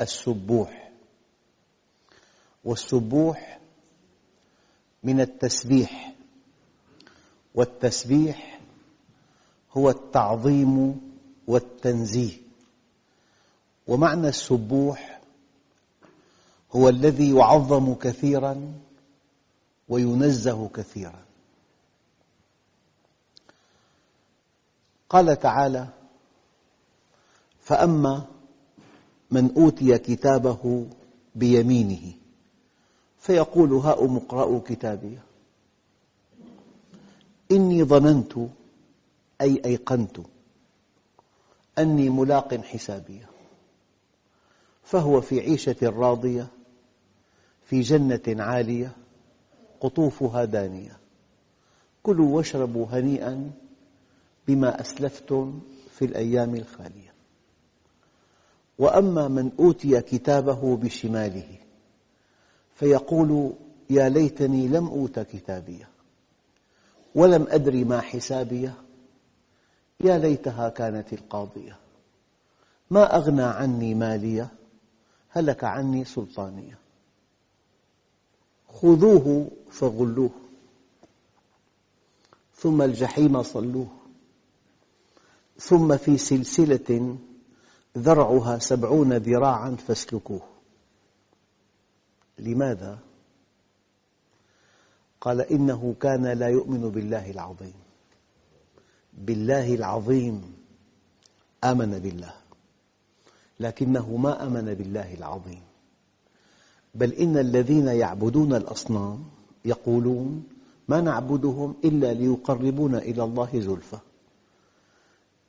السبوح. والسبوح من التسبيح. والتسبيح هو التعظيم والتنزيه. ومعنى السبوح هو الذي يعظم كثيرا وينزه كثيرا. قال تعالى فأما من أوتي كتابه بيمينه. فيقول هاؤم اقرءوا كتابي. إني ظننت أي أيقنت أني ملاق حسابيه فهو في عيشة راضية في جنة عالية قطوفها دانية. كلوا واشربوا هنيئا بما أسلفتم في الأيام الخالية. وأما من أوتي كتابه بشماله فيقول يا ليتني لم أوت كتابيه ولم أدر ما حسابيه يا ليتها كانت القاضية ما أغنى عني ماليه هلك عني سلطانيه. خذوه فغلوه ثم الجحيم صلوه ثم في سلسلة ذرعها سبعون ذراعا فاسلكوه. لماذا؟ قال إنه كان لا يؤمن بالله العظيم. بالله العظيم آمن بالله لكنه ما آمن بالله العظيم. بل إن الذين يعبدون الأصنام يقولون ما نعبدهم إلا ليقربونا إلى الله زلفى.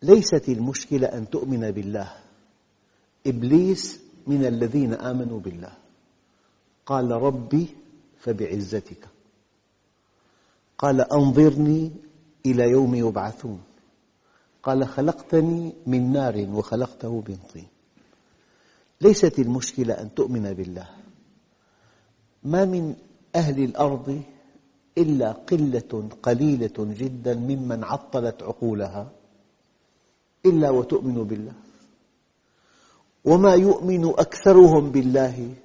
ليست المشكلة أن تؤمن بالله إبليس من الذين آمنوا بالله. قال ربي فبعزتك. قال أنظرني إلى يوم يبعثون. قال خلقتني من نار وخلقته من طين. ليست المشكلة أن تؤمن بالله. ما من أهل الأرض إلا قلة قليلة جدا ممن عطلت عقولها إلا وتؤمن بالله. وما يؤمن أكثرهم بالله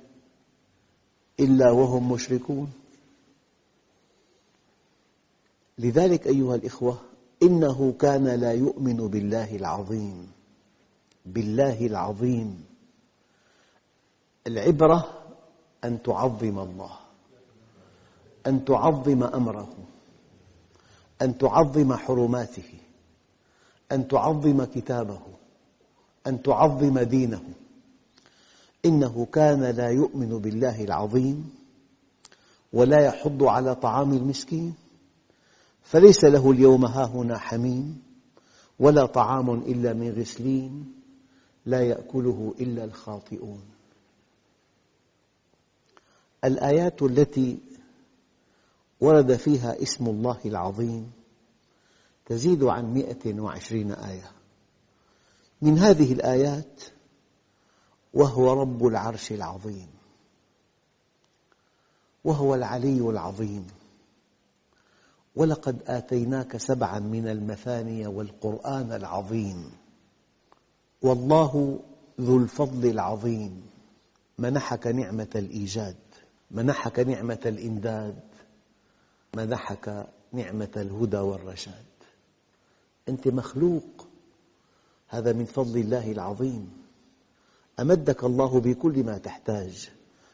إلا وهم مشركون. لذلك أيها الأخوة إنه كان لا يؤمن بالله العظيم. بالله العظيم. العبرة أن تعظم الله أن تعظم أمره أن تعظم حرماته أن تعظم كتابه أن تعظم دينه إنه كان لا يؤمن بالله العظيم ولا يحض على طعام المسكين فليس له اليوم هاهنا حميم ولا طعام إلا من غسلين لا يأكله إلا الخاطئون. الآيات التي ورد فيها اسم الله العظيم تزيد عن مئة وعشرين آية. من هذه الآيات وهو رب العرش العظيم وهو العلي العظيم. ولقد آتيناك سبعا من المثاني والقرآن العظيم والله ذو الفضل العظيم. منحك نعمة الإيجاد منحك نعمة الإمداد منحك نعمة الهدى والرشاد. أنت مخلوق. هذا من فضل الله العظيم. أمدك الله بكل ما تحتاج.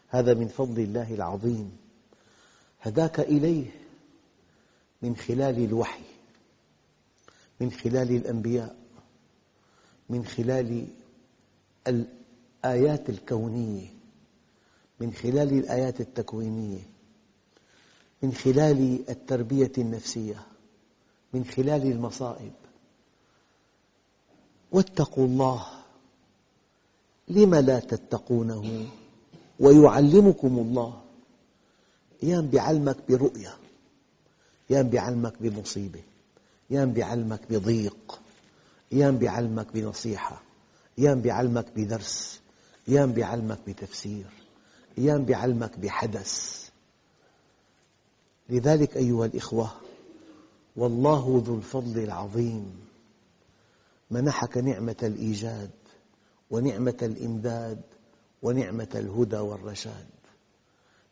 هذا من فضل الله العظيم. هداك إليه من خلال الوحي من خلال الأنبياء من خلال الآيات الكونية من خلال الآيات التكوينية من خلال التربية النفسية من خلال المصائب. واتقوا الله. لم لا تتقونه؟ ويعلمكم الله. أيام بيعلمك برؤية. أيام بيعلمك بمصيبة. أيام بيعلمك بضيق. أيام بيعلمك بنصيحة. أيام بيعلمك بدرس. أيام بيعلمك بتفسير. أيام بيعلمك بحدث. لذلك أيها الإخوة والله ذو الفضل العظيم. منحك نعمة الإيجاد ونعمة الإمداد ونعمة الهدى والرشاد.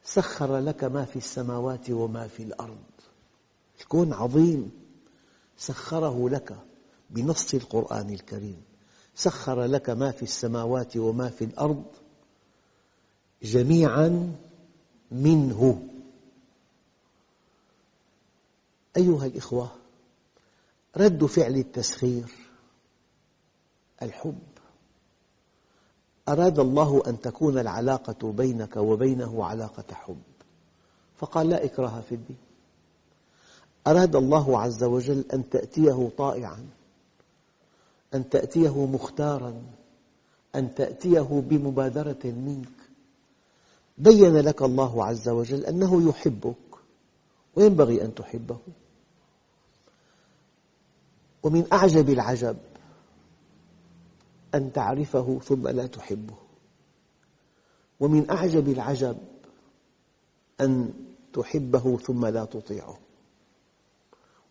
سخر لك ما في السماوات وما في الأرض. الكون عظيم سخره لك بنص القرآن الكريم. سخر لك ما في السماوات وما في الأرض جميعا منه. أيها الإخوة رد فعل التسخير الحب. أراد الله أن تكون العلاقة بينك وبينه علاقة حب. فقال لا إكراه في الدين. أراد الله عز وجل أن تأتيه طائعا أن تأتيه مختارا أن تأتيه بمبادرة منك. بين لك الله عز وجل أنه يحبك وينبغي أن تحبه. ومن أعجب العجب أن تعرفه ثم لا تحبه. ومن أعجب العجب أن تحبه ثم لا تطيعه.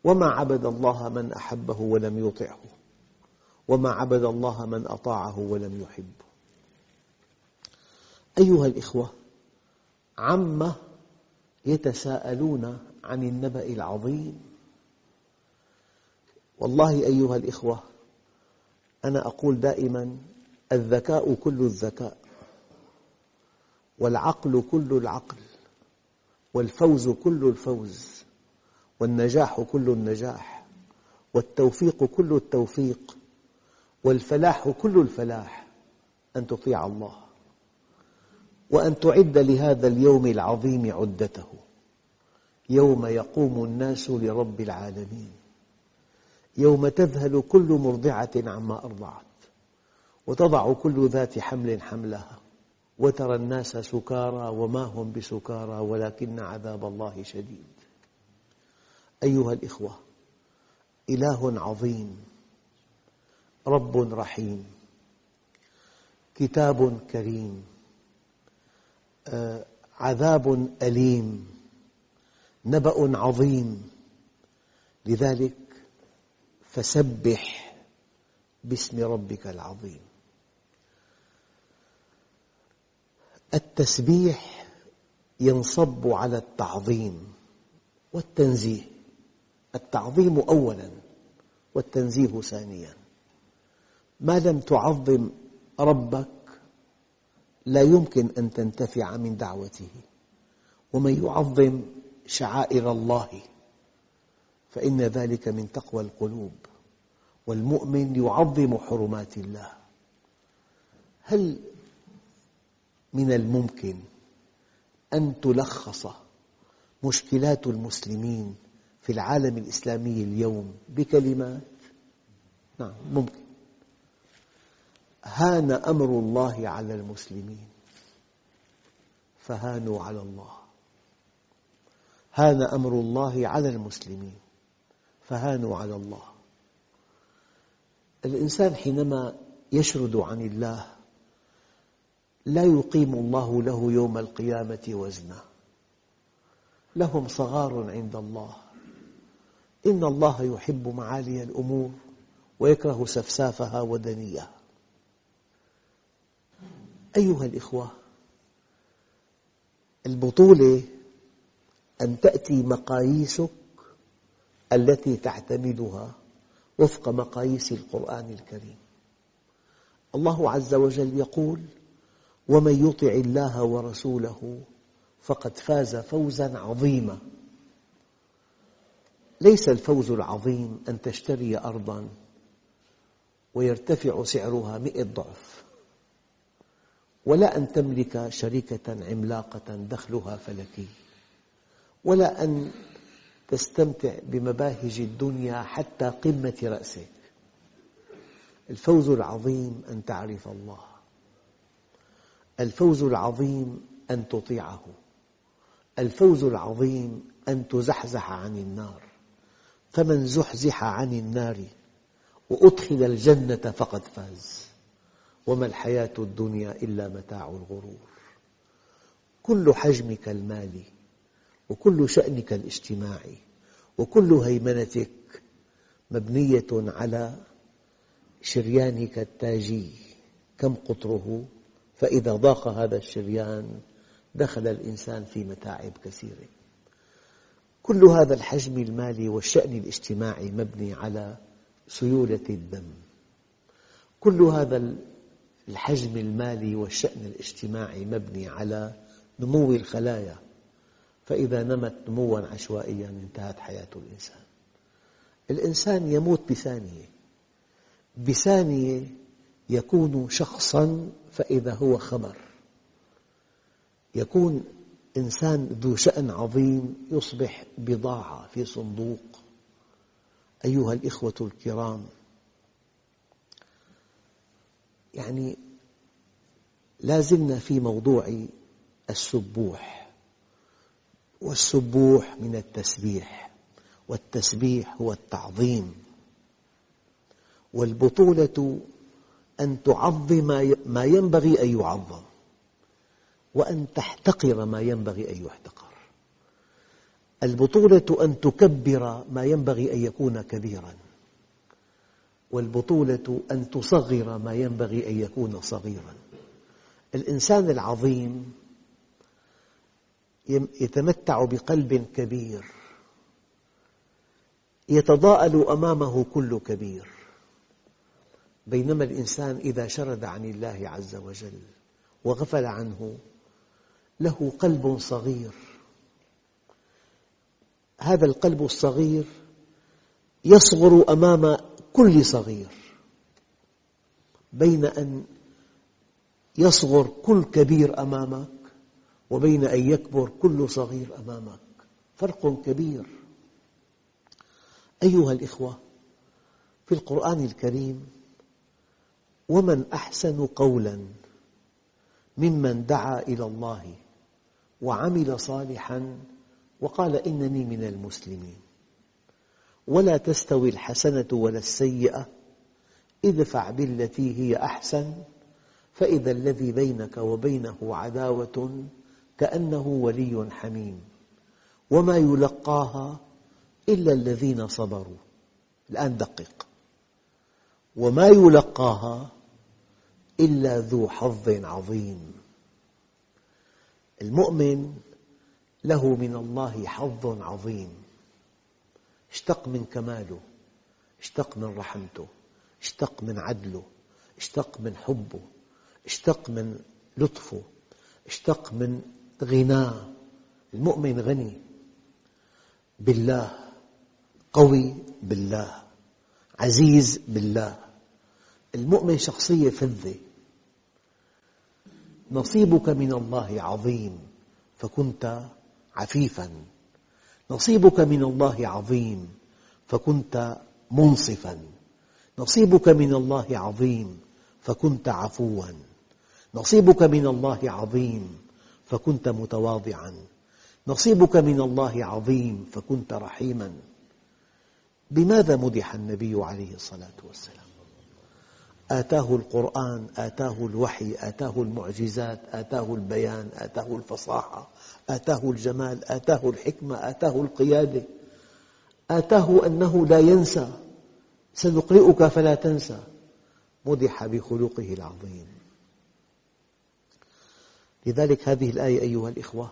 وما عبد الله من أحبه ولم يطعه. وما عبد الله من أطاعه ولم يحبه. أيها الإخوة عم يتساءلون عن النبأ العظيم. والله أيها الإخوة أنا أقول دائما الذكاء كل الذكاء والعقل كل العقل والفوز كل الفوز والنجاح كل النجاح والتوفيق كل التوفيق والفلاح كل الفلاح أن تطيع الله وأن تعد لهذا اليوم العظيم عدته يوم يقوم الناس لرب العالمين يوم تذهل كل مرضعة عما أرضعت وتضع كل ذات حمل حملها وترى الناس سكارى وما هم بسكارى ولكن عذاب الله شديد. أيها الإخوة إله عظيم رب رحيم كتاب كريم آه، عذاب أليم نبأ عظيم. لذلك فسبح باسم ربك العظيم. التسبيح ينصب على التعظيم والتنزيه. التعظيم أولا والتنزيه ثانيا. ما لم تعظم ربك لا يمكن أن تنتفع من دعوته. ومن يعظم شعائر الله فإن ذلك من تقوى القلوب والمؤمن يعظم حرمات الله. هل من الممكن أن تلخص مشكلات المسلمين في العالم الإسلامي اليوم بكلمات؟ نعم ممكن. هان أمر الله على المسلمين فهانوا على الله. هان أمر الله على المسلمين. فهانوا على الله. الإنسان حينما يشرد عن الله لا يقيم الله له يوم القيامة وزنا. لهم صغار عند الله. إن الله يحب معالي الأمور ويكره سفسافها ودنيها أيها الإخوة البطولة أن تأتي مقاييسك التي تعتمدها وفق مقاييس القرآن الكريم. الله عز وجل يقول ومن يطع الله ورسوله فقد فاز فوزا عظيما. ليس الفوز العظيم أن تشتري أرضا ويرتفع سعرها مئة ضعف ولا أن تملك شركة عملاقة دخلها فلكي ولا أن تستمتع بمباهج الدنيا حتى قمة رأسك. الفوز العظيم أن تعرف الله. الفوز العظيم أن تطيعه. الفوز العظيم أن تزحزح عن النار. فمن زحزح عن النار وأدخل الجنة فقد فاز. وما الحياة الدنيا إلا متاع الغرور. كل حجمك المالي وكل شأنك الاجتماعي وكل هيمنتك مبنية على شريانك التاجي كم قطره؟ فإذا ضاق هذا الشريان دخل الإنسان في متاعب كثيرة. كل هذا الحجم المالي والشأن الاجتماعي مبني على سيولة الدم. كل هذا الحجم المالي والشأن الاجتماعي مبني على نمو الخلايا. فإذا نمت نموا عشوائيا انتهت حياة الإنسان. الإنسان يموت بثانية. بثانية يكون شخصا فإذا هو خبر يكون إنسان ذو شأن عظيم يصبح بضاعة في صندوق. أيها الإخوة الكرام يعني لا زلنا في موضوع السبوح. والسبوح من التسبيح والتسبيح هو التعظيم. والبطولة أن تعظم ما ينبغي أن يعظم وأن تحتقر ما ينبغي أن يحتقر. البطولة أن تكبر ما ينبغي أن يكون كبيراً والبطولة أن تصغر ما ينبغي أن يكون صغيراً. الإنسان العظيم يتمتع بقلب كبير. يتضاءل أمامه كل كبير. بينما الإنسان إذا شرد عن الله عز وجل وغفل عنه له قلب صغير. هذا القلب الصغير يصغر أمام كل صغير. بين أن يصغر كل كبير أمامك وبين أن يكبر كل صغير أمامك. فرق كبير. أيها الإخوة في القرآن الكريم ومن أحسن قولاً ممن دعا إلى الله وعمل صالحاً وقال إنني من المسلمين. ولا تستوي الحسنة ولا السيئة ادفع بالتي هي أحسن فإذا الذي بينك وبينه عداوة كأنه ولي حميم. وما يلقاها إلا الذين صبروا. الآن دقق. وما يلقاها إلا ذو حظ عظيم. المؤمن له من الله حظ عظيم. اشتق من كماله. اشتق من رحمته. اشتق من عدله. اشتق من حبه. اشتق من لطفه. اشتق من غناه المؤمن غني. بالله. قوي بالله. عزيز بالله. المؤمن شخصية فذة. نصيبك من الله عظيم فكنت عفيفا. نصيبك من الله عظيم فكنت منصفا. نصيبك من الله عظيم فكنت عفوا. نصيبك من الله عظيم فكنت متواضعا. نصيبك من الله عظيم فكنت رحيما. بماذا مدح النبي عليه الصلاة والسلام؟ آتاه القرآن آتاه الوحي آتاه المعجزات آتاه البيان آتاه الفصاحة آتاه الجمال آتاه الحكمة آتاه القيادة. آتاه أنه لا ينسى. سنقرئك فلا تنسى. مدح بخلقه العظيم. لذلك هذه الآية أيها الإخوة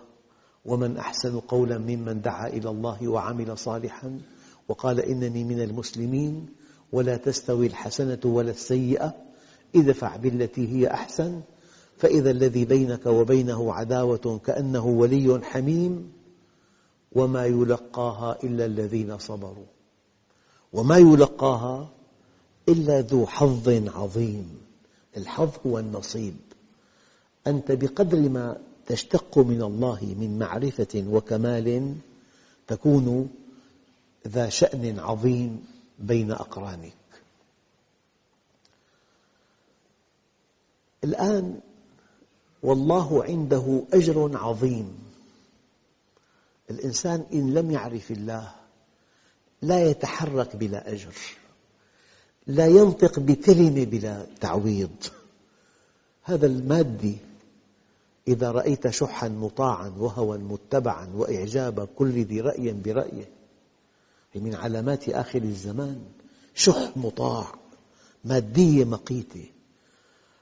ومن أحسن قولا ممن دعا إلى الله وعمل صالحا وقال إنني من المسلمين ولا تستوي الحسنة ولا السيئة ادفع بالتي هي أحسن فإذا الذي بينك وبينه عداوة كأنه ولي حميم وما يلقاها إلا الذين صبروا. وما يلقاها إلا ذو حظ عظيم الحظ هو النصيب أنت بقدر ما تشتق من الله من معرفة وكمال تكون ذا شأن عظيم بين أقرانك. الآن والله عنده أجر عظيم. الإنسان إن لم يعرف الله لا يتحرك بلا أجر لا ينطق بكلمة بلا تعويض. هذا المادي إذا رأيت شحا مطاعا وهوى متبعا وإعجاب كل ذي رأي برأيه من علامات آخر الزمان. شح مطاع مادية مقيتة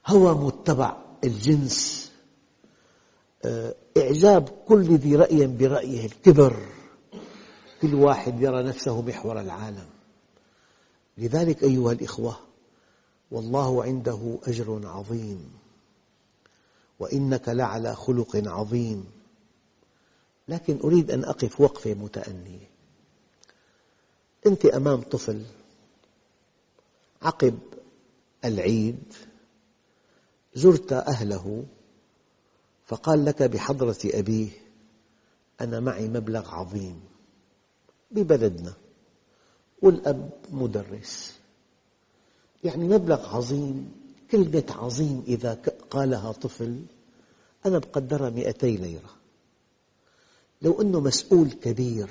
هوى متبع الجنس. آه، إعجاب كل ذي رأي برأيه الكبر. كل واحد يرى نفسه محور العالم. لذلك أيها الإخوة والله عنده أجر عظيم. وإنك لعلى خلق عظيم. لكن أريد أن أقف وقفة متأنية أنت أمام طفل عقب العيد زرت أهله فقال لك بحضرة أبيه أنا معي مبلغ عظيم. ببلدنا. والأب مدرس. يعني مبلغ عظيم. كلمة عظيم إذا قالها طفل أنا بقدرها مئتي ليرة. لو أنه مسؤول كبير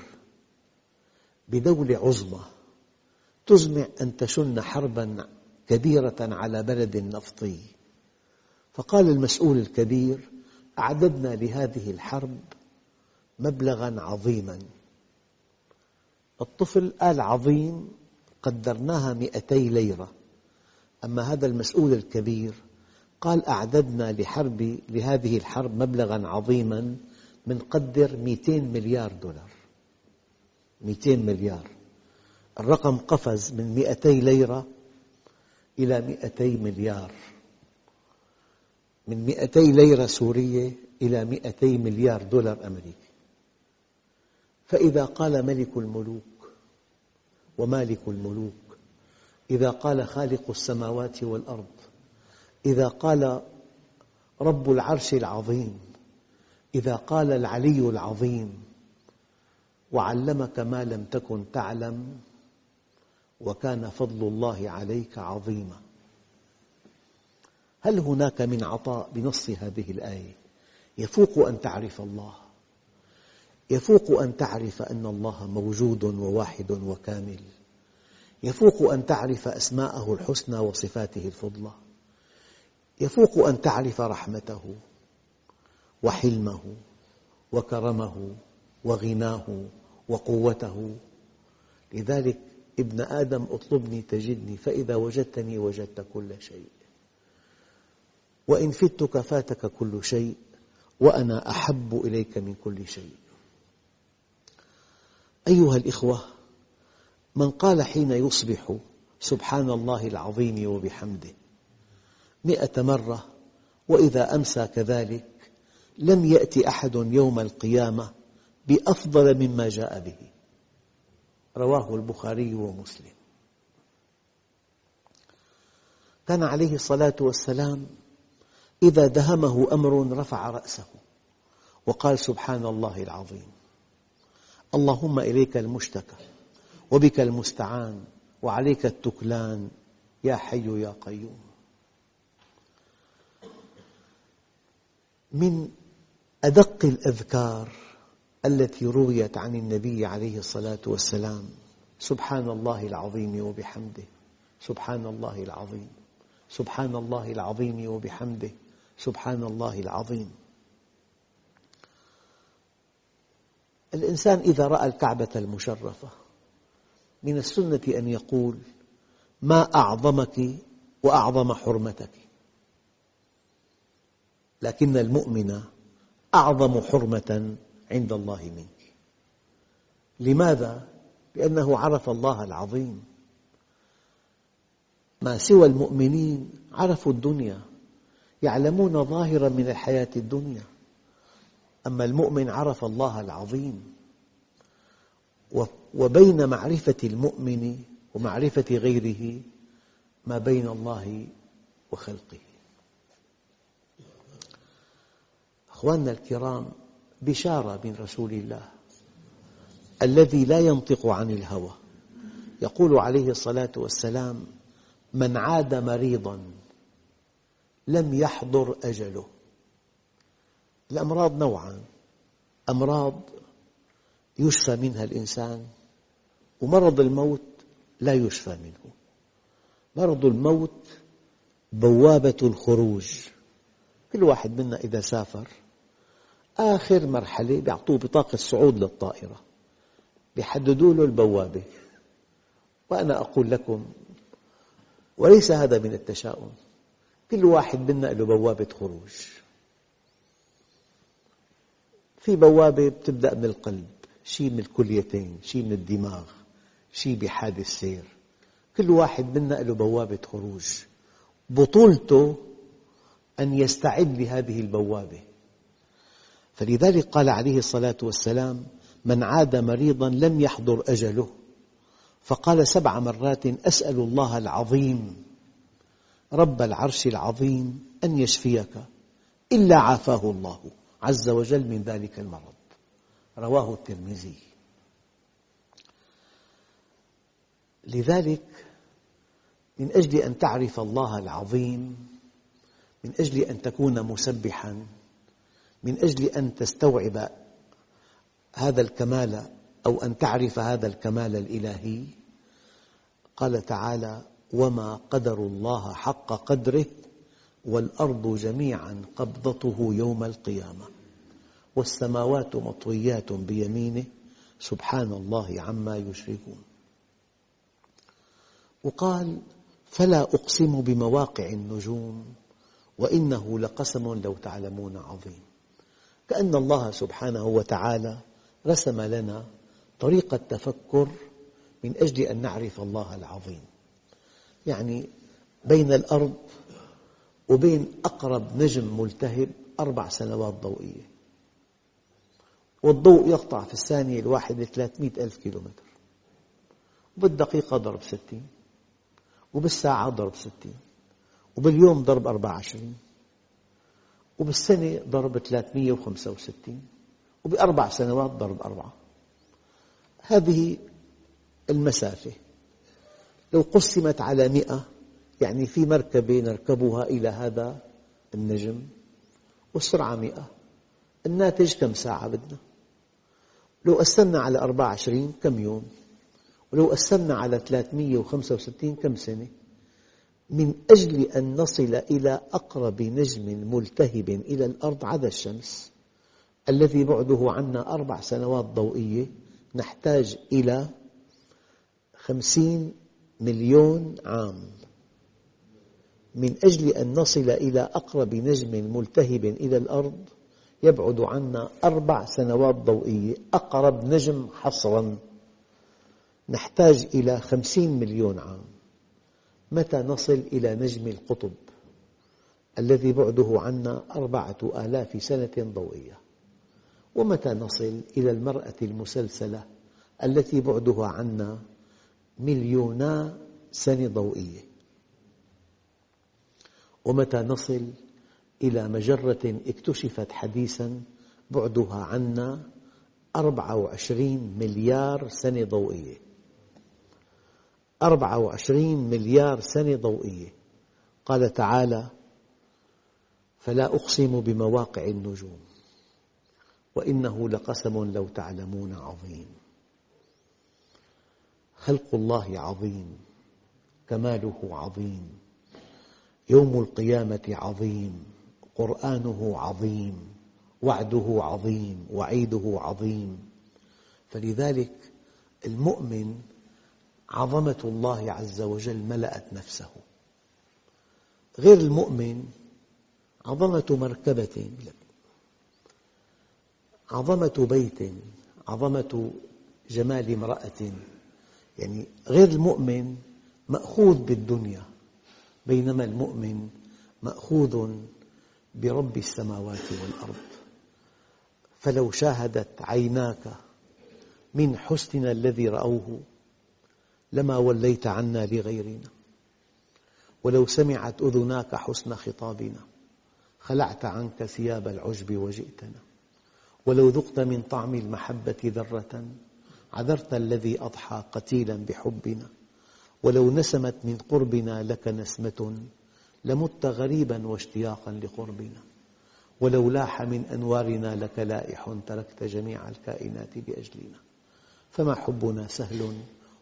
بدولة عظمى تزمع أن تشن حربا كبيرة على بلد نفطي. فقال المسؤول الكبير أعددنا لهذه الحرب مبلغا عظيما. الطفل قال عظيم قدرناها مئتي ليرة. أما هذا المسؤول الكبير قال أعددنا لحرب لهذه الحرب مبلغا عظيما من قدر 200 مليار دولار. 200 مليار. الرقم قفز من 200 ليرة إلى 200 مليار. من 200 ليرة سورية إلى 200 مليار دولار أمريكي. فإذا قال ملك الملوك ومالك الملوك إذا قال خالق السماوات والأرض إذا قال رب العرش العظيم إذا قال العلي العظيم وعلمك ما لم تكن تعلم وكان فضل الله عليك عظيما. هل هناك من عطاء بنص هذه الآية؟ يفوق أن تعرف الله. يفوق أن تعرف أن الله موجود وواحد وكامل. يفوق أن تعرف أسماءه الحسنى وصفاته الفضلى. يفوق أن تعرف رحمته وحلمه وكرمه وغناه وقوته. لذلك ابن آدم اطلبني تجدني فإذا وجدتني وجدت كل شيء. وإن فتك فاتك كل شيء وأنا أحب إليك من كل شيء. أيها الإخوة من قال حين يصبح سبحان الله العظيم وبحمده مئة مرة وإذا أمسى كذلك لم يأتي أحد يوم القيامة بأفضل مما جاء به. رواه البخاري ومسلم. كان عليه الصلاة والسلام إذا دهمه أمر رفع رأسه وقال سبحان الله العظيم. اللهم إليك المشتكى. وبك المستعان وعليك التكلان يا حي يا قيوم. من أدق الأذكار التي رويت عن النبي عليه الصلاة والسلام سبحان الله العظيم وبحمده سبحان الله العظيم سبحان الله العظيم وبحمده سبحان الله العظيم. الإنسان إذا رأى الكعبة المشرفة من السنة أن يقول ما أعظمك وأعظم حرمتك. لكن المؤمن أعظم حرمة عند الله منك. لماذا؟ لأنه عرف الله العظيم. ما سوى المؤمنين عرفوا الدنيا يعلمون ظاهرا من الحياة الدنيا. أما المؤمن عرف الله العظيم. وبين معرفة المؤمن ومعرفة غيره ما بين الله وخلقه. أخواننا الكرام بشارة من رسول الله الذي لا ينطق عن الهوى. يقول عليه الصلاة والسلام من عاد مريضا لم يحضر أجله. الأمراض نوعان أمراض يشفى منها الإنسان ومرض الموت لا يشفى منه. مرض الموت بوابة الخروج. كل واحد منا إذا سافر آخر مرحلة يعطوه بطاقة صعود للطائرة يحددوا له البوابة. وأنا أقول لكم وليس هذا من التشاؤم كل واحد منا له بوابة خروج. في بوابة تبدأ من القلب. شيء من الكليتين شيء من الدماغ شيء بحادث سير. كل واحد منا له بوابة خروج. بطولته أن يستعد لهذه البوابة. فلذلك قال عليه الصلاة والسلام من عاد مريضا لم يحضر أجله. فقال سبع مرات أسأل الله العظيم رب العرش العظيم أن يشفيك. إلا عافاه الله عز وجل من ذلك المرض. رواه الترمذي. لذلك من أجل أن تعرف الله العظيم من أجل أن تكون مسبحاً من أجل أن تستوعب هذا الكمال أو أن تعرف هذا الكمال الإلهي قال تعالى وما قدر الله حق قدره والأرض جميعا قبضته يوم القيامة. والسماوات مطويات بيمينه. سبحان الله عما يشركون. وقال فلا أقسم بمواقع النجوم وإنه لقسم لو تعلمون عظيم. كأن الله سبحانه وتعالى رسم لنا طريقة تفكر من أجل أن نعرف الله العظيم. يعني بين الأرض وبين أقرب نجم ملتهب أربع سنوات ضوئية. والضوء يقطع في الثانية الواحدة 300 ألف كيلومتر. وبالدقيقة ضرب ستين. وبالساعة ضرب ستين. وباليوم ضرب أربعة وعشرين. وبالسنة ضرب 365 وبأربع سنوات ضرب أربعة. هذه المسافة. لو قسمت على مئة يعني في مركبة نركبها إلى هذا النجم والسرعة مئة. الناتج كم ساعة بدنا؟ لو قسمنا على 24 كم يوم؟ ولو قسمنا على 365 كم سنة؟ من أجل أن نصل إلى أقرب نجم ملتهب إلى الأرض عدا الشمس الذي بعده عنا أربع سنوات ضوئية نحتاج إلى خمسين مليون عام. من أجل أن نصل إلى أقرب نجم ملتهب إلى الأرض يبعد عنا أربع سنوات ضوئية أقرب نجم حصراً. نحتاج إلى خمسين مليون عام. متى نصل إلى نجم القطب؟ الذي بعده عنا أربعة آلاف سنة ضوئية. ومتى نصل إلى المرأة المسلسلة التي بعدها عنا مليونا سنة ضوئية؟ ومتى نصل إلى مجرة اكتشفت حديثاً بعدها عنا 24 مليار سنة ضوئية. 24 مليار سنة ضوئية. قال تعالى فلا أقسم بمواقع النجوم وإنه لقسم لو تعلمون عظيم. خلق الله عظيم كماله عظيم يوم القيامة عظيم. قرآنه عظيم وعده عظيم وعيده عظيم. فلذلك المؤمن عظمة الله عز وجل ملأت نفسه. غير المؤمن عظمة مركبة عظمة بيت عظمة جمال امرأة. يعني غير المؤمن مأخوذ بالدنيا بينما المؤمن مأخوذ برب السماوات والأرض. فلو شاهدت عيناك من حسننا الذي رأوه لما وليت عنا لغيرنا. ولو سمعت أذناك حسن خطابنا خلعت عنك ثياب العجب وجئتنا. ولو ذقت من طعم المحبة ذرة عذرت الذي أضحى قتيلا بحبنا. ولو نسمت من قربنا لك نسمة لمت غريبا واشتياقا لقربنا ولو لاح من أنوارنا لك لائح تركت جميع الكائنات لأجلنا فما حبنا سهل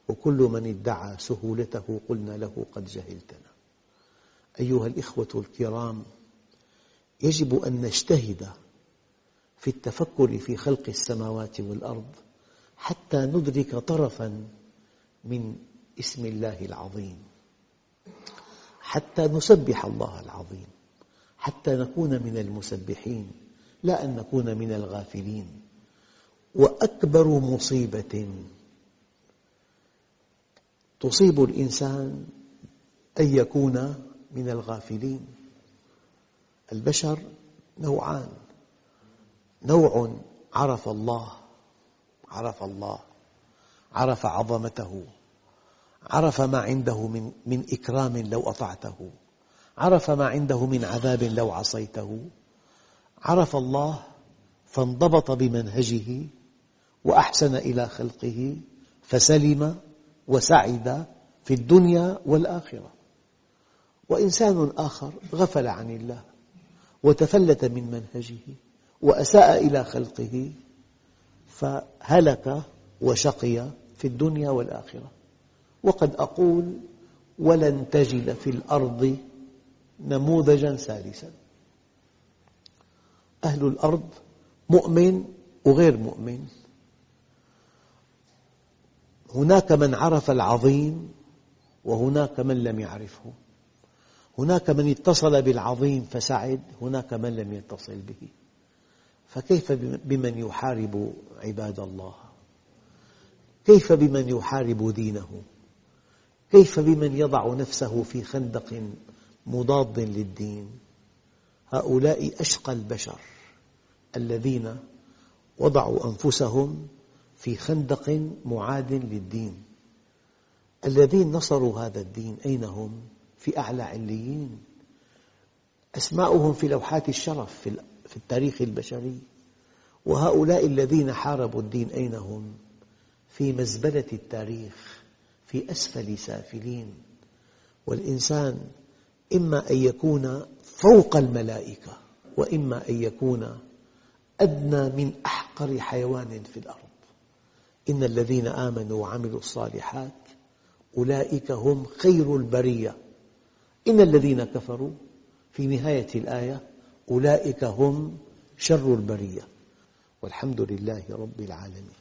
وكل من ادعى سهولته قلنا له قد جهلتنا. أيها الإخوة الكرام يجب أن نجتهد في التفكر في خلق السماوات والأرض حتى ندرك طرفا من اسم الله العظيم. حتى نسبح الله العظيم حتى نكون من المسبحين لا أن نكون من الغافلين. وأكبر مصيبة تصيب الإنسان أن يكون من الغافلين. البشر نوعان. نوع عرف الله عرف الله عرف عظمته. عرف ما عنده من, من إكرام لو أطعته. عرف ما عنده من عذاب لو عصيته. عرف الله فانضبط بمنهجه وأحسن إلى خلقه فسلم وسعد في الدنيا والآخرة. وإنسان آخر غفل عن الله وتفلت من منهجه وأساء إلى خلقه فهلك وشقي في الدنيا والآخرة. وقد أقول ولن تجد في الأرض نموذجا ثالثا. أهل الأرض مؤمن وغير مؤمن. هناك من عرف العظيم وهناك من لم يعرفه. هناك من اتصل بالعظيم فسعد هناك من لم يتصل به. فكيف بمن يحارب عباد الله؟ كيف بمن يحارب دينه؟ كيف بمن يضع نفسه في خندق مضاد للدين؟ هؤلاء أشقى البشر الذين وضعوا أنفسهم في خندق معاد للدين. الذين نصروا هذا الدين أين هم؟ في أعلى عليين. أسماؤهم في لوحات الشرف في التاريخ البشري. وهؤلاء الذين حاربوا الدين أين هم؟ في مزبلة التاريخ. في أسفل سافلين. والإنسان إما أن يكون فوق الملائكة وإما أن يكون أدنى من أحقر حيوان في الأرض. إن الذين آمنوا وعملوا الصالحات أولئك هم خير البرية. إن الذين كفروا في نهاية الآية أولئك هم شر البرية. والحمد لله رب العالمين.